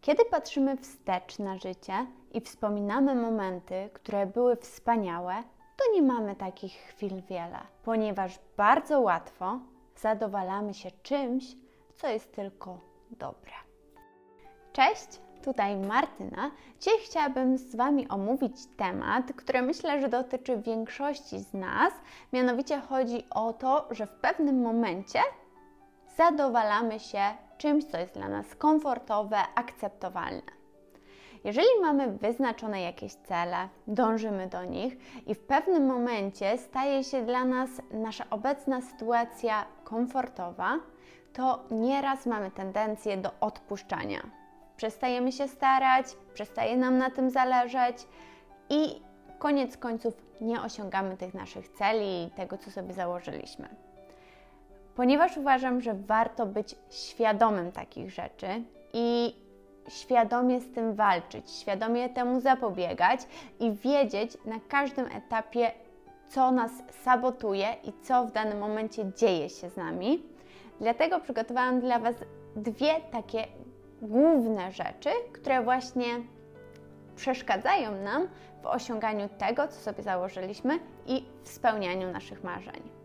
Kiedy patrzymy wstecz na życie i wspominamy momenty, które były wspaniałe, to nie mamy takich chwil wiele, ponieważ bardzo łatwo zadowalamy się czymś, co jest tylko dobre. Cześć, tutaj Martyna. Dzisiaj chciałabym z Wami omówić temat, który myślę, że dotyczy większości z nas. Mianowicie chodzi o to, że w pewnym momencie zadowalamy się czymś, co jest dla nas komfortowe, akceptowalne. Jeżeli mamy wyznaczone jakieś cele, dążymy do nich i w pewnym momencie staje się dla nas nasza obecna sytuacja komfortowa, to nieraz mamy tendencję do odpuszczania. Przestajemy się starać, przestaje nam na tym zależeć i koniec końców nie osiągamy tych naszych celi i tego, co sobie założyliśmy ponieważ uważam, że warto być świadomym takich rzeczy i świadomie z tym walczyć, świadomie temu zapobiegać i wiedzieć na każdym etapie, co nas sabotuje i co w danym momencie dzieje się z nami. Dlatego przygotowałam dla Was dwie takie główne rzeczy, które właśnie przeszkadzają nam w osiąganiu tego, co sobie założyliśmy i w spełnianiu naszych marzeń.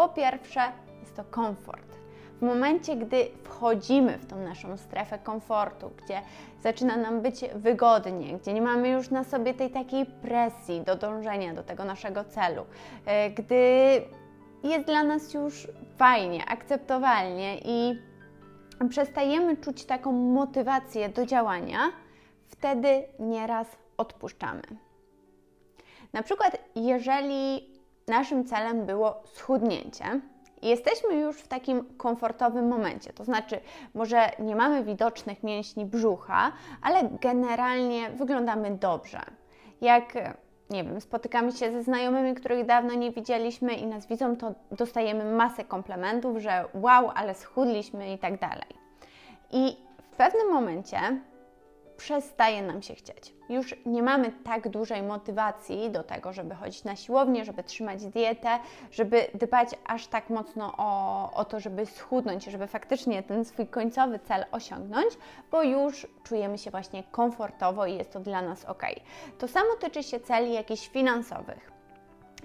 Po pierwsze, jest to komfort. W momencie, gdy wchodzimy w tą naszą strefę komfortu, gdzie zaczyna nam być wygodnie, gdzie nie mamy już na sobie tej takiej presji do dążenia do tego naszego celu, e, gdy jest dla nas już fajnie, akceptowalnie i przestajemy czuć taką motywację do działania, wtedy nieraz odpuszczamy. Na przykład, jeżeli naszym celem było schudnięcie. Jesteśmy już w takim komfortowym momencie, to znaczy, może nie mamy widocznych mięśni brzucha, ale generalnie wyglądamy dobrze. Jak nie wiem, spotykamy się ze znajomymi, których dawno nie widzieliśmy i nas widzą, to dostajemy masę komplementów, że wow, ale schudliśmy i tak dalej. I w pewnym momencie przestaje nam się chcieć. Już nie mamy tak dużej motywacji do tego, żeby chodzić na siłownię, żeby trzymać dietę, żeby dbać aż tak mocno o, o to, żeby schudnąć, żeby faktycznie ten swój końcowy cel osiągnąć, bo już czujemy się właśnie komfortowo i jest to dla nas ok. To samo tyczy się celi jakichś finansowych.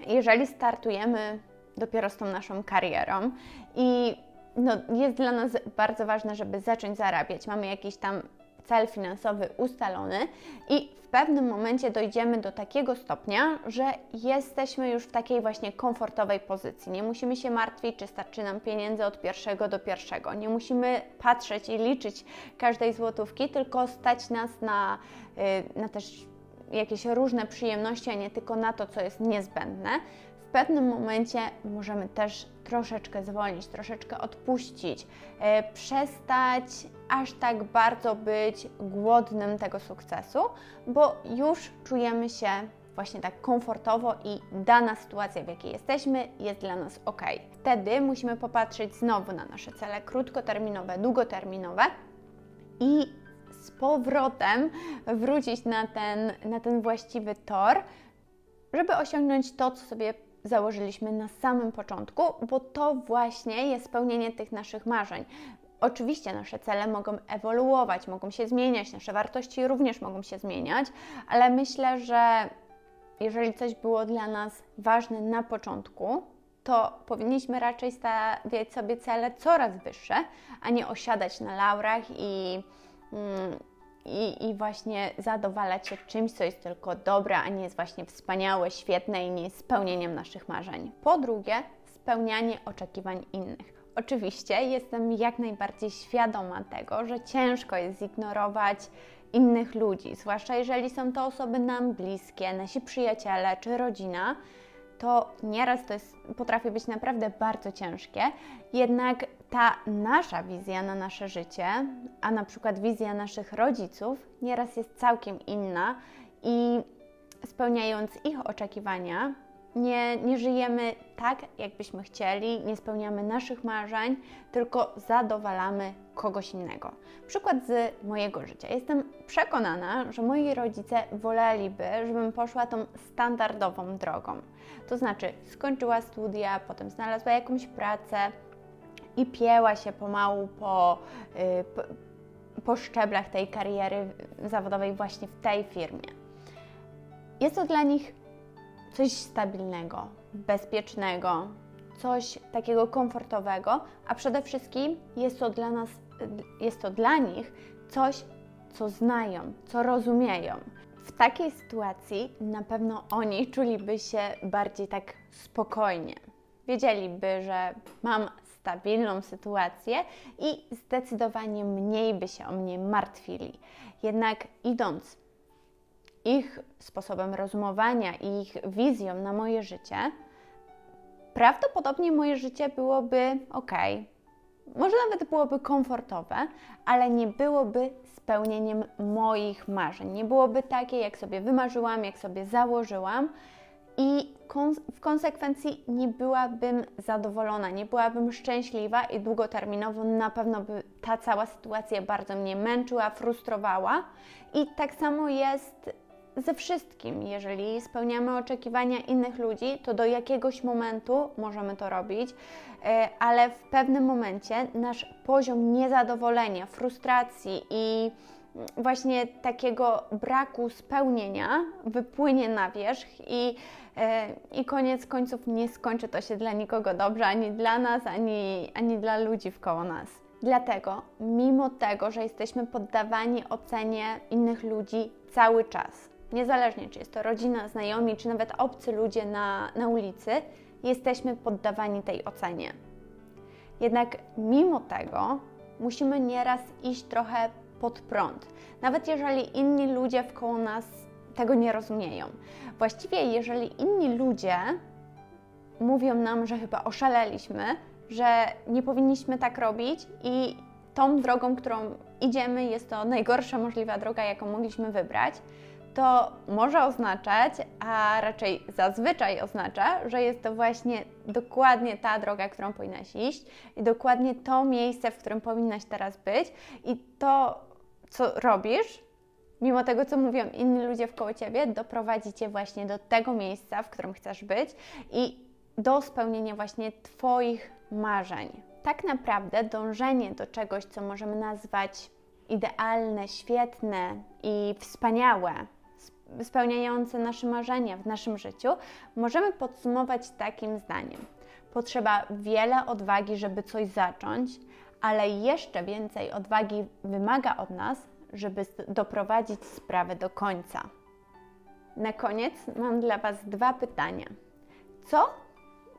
Jeżeli startujemy dopiero z tą naszą karierą i no, jest dla nas bardzo ważne, żeby zacząć zarabiać. Mamy jakiś tam cel finansowy ustalony i w pewnym momencie dojdziemy do takiego stopnia, że jesteśmy już w takiej właśnie komfortowej pozycji. Nie musimy się martwić, czy starczy nam pieniędzy od pierwszego do pierwszego. Nie musimy patrzeć i liczyć każdej złotówki, tylko stać nas na, y, na też jakieś różne przyjemności, a nie tylko na to, co jest niezbędne pewnym momencie możemy też troszeczkę zwolnić, troszeczkę odpuścić, e, przestać aż tak bardzo być głodnym tego sukcesu, bo już czujemy się właśnie tak komfortowo i dana sytuacja, w jakiej jesteśmy, jest dla nas ok. Wtedy musimy popatrzeć znowu na nasze cele krótkoterminowe, długoterminowe i z powrotem wrócić na ten, na ten właściwy tor, żeby osiągnąć to, co sobie założyliśmy na samym początku, bo to właśnie jest spełnienie tych naszych marzeń. Oczywiście nasze cele mogą ewoluować, mogą się zmieniać, nasze wartości również mogą się zmieniać, ale myślę, że jeżeli coś było dla nas ważne na początku, to powinniśmy raczej stawiać sobie cele coraz wyższe, a nie osiadać na laurach i. Mm, i, i właśnie zadowalać się czymś, co jest tylko dobre, a nie jest właśnie wspaniałe, świetne i nie jest spełnieniem naszych marzeń. Po drugie, spełnianie oczekiwań innych. Oczywiście jestem jak najbardziej świadoma tego, że ciężko jest zignorować innych ludzi, zwłaszcza jeżeli są to osoby nam bliskie, nasi przyjaciele czy rodzina, to nieraz to jest, potrafi być naprawdę bardzo ciężkie, jednak ta nasza wizja na nasze życie, a na przykład wizja naszych rodziców, nieraz jest całkiem inna i spełniając ich oczekiwania, nie, nie żyjemy tak, jakbyśmy chcieli, nie spełniamy naszych marzeń, tylko zadowalamy kogoś innego. Przykład z mojego życia. Jestem przekonana, że moi rodzice woleliby, żebym poszła tą standardową drogą. To znaczy, skończyła studia, potem znalazła jakąś pracę i pieła się pomału po, y, po szczeblach tej kariery zawodowej właśnie w tej firmie. Jest to dla nich coś stabilnego, bezpiecznego, coś takiego komfortowego, a przede wszystkim jest to dla nas, jest to dla nich coś, co znają, co rozumieją. W takiej sytuacji na pewno oni czuliby się bardziej tak spokojnie. Wiedzieliby, że mam stabilną sytuację i zdecydowanie mniej by się o mnie martwili. Jednak idąc ich sposobem rozumowania i ich wizją na moje życie, prawdopodobnie moje życie byłoby ok, może nawet byłoby komfortowe, ale nie byłoby spełnieniem moich marzeń. Nie byłoby takie, jak sobie wymarzyłam, jak sobie założyłam, i w konsekwencji nie byłabym zadowolona, nie byłabym szczęśliwa i długoterminowo na pewno by ta cała sytuacja bardzo mnie męczyła, frustrowała. I tak samo jest ze wszystkim. Jeżeli spełniamy oczekiwania innych ludzi, to do jakiegoś momentu możemy to robić, e, ale w pewnym momencie nasz poziom niezadowolenia, frustracji i właśnie takiego braku spełnienia wypłynie na wierzch i, e, i koniec końców nie skończy to się dla nikogo dobrze, ani dla nas, ani, ani dla ludzi wkoło nas. Dlatego, mimo tego, że jesteśmy poddawani ocenie innych ludzi cały czas, niezależnie czy jest to rodzina, znajomi, czy nawet obcy ludzie na, na ulicy, jesteśmy poddawani tej ocenie. Jednak mimo tego musimy nieraz iść trochę pod prąd, nawet jeżeli inni ludzie wkoło nas tego nie rozumieją. Właściwie, jeżeli inni ludzie mówią nam, że chyba oszaleliśmy, że nie powinniśmy tak robić i tą drogą, którą idziemy, jest to najgorsza możliwa droga, jaką mogliśmy wybrać, to może oznaczać, a raczej zazwyczaj oznacza, że jest to właśnie dokładnie ta droga, którą powinnaś iść i dokładnie to miejsce, w którym powinnaś teraz być i to, co robisz, mimo tego, co mówią inni ludzie wkoło Ciebie, doprowadzi Cię właśnie do tego miejsca, w którym chcesz być i do spełnienia właśnie Twoich marzeń. Tak naprawdę dążenie do czegoś, co możemy nazwać idealne, świetne i wspaniałe, spełniające nasze marzenia w naszym życiu, możemy podsumować takim zdaniem. Potrzeba wiele odwagi, żeby coś zacząć, ale jeszcze więcej odwagi wymaga od nas, żeby doprowadzić sprawę do końca. Na koniec mam dla Was dwa pytania. Co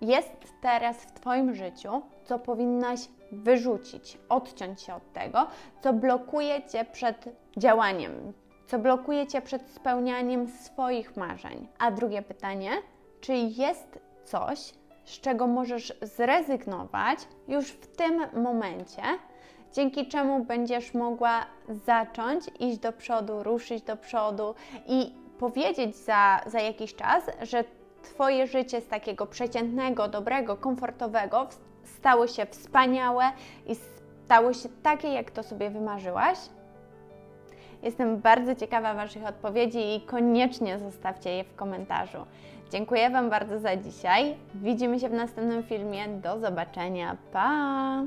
jest teraz w Twoim życiu, co powinnaś wyrzucić, odciąć się od tego, co blokuje Cię przed działaniem, co blokuje Cię przed spełnianiem swoich marzeń? A drugie pytanie, czy jest coś, z czego możesz zrezygnować już w tym momencie, dzięki czemu będziesz mogła zacząć iść do przodu, ruszyć do przodu i powiedzieć za, za jakiś czas, że Twoje życie z takiego przeciętnego, dobrego, komfortowego stało się wspaniałe i stało się takie, jak to sobie wymarzyłaś? Jestem bardzo ciekawa Waszych odpowiedzi i koniecznie zostawcie je w komentarzu. Dziękuję Wam bardzo za dzisiaj. Widzimy się w następnym filmie. Do zobaczenia. Pa!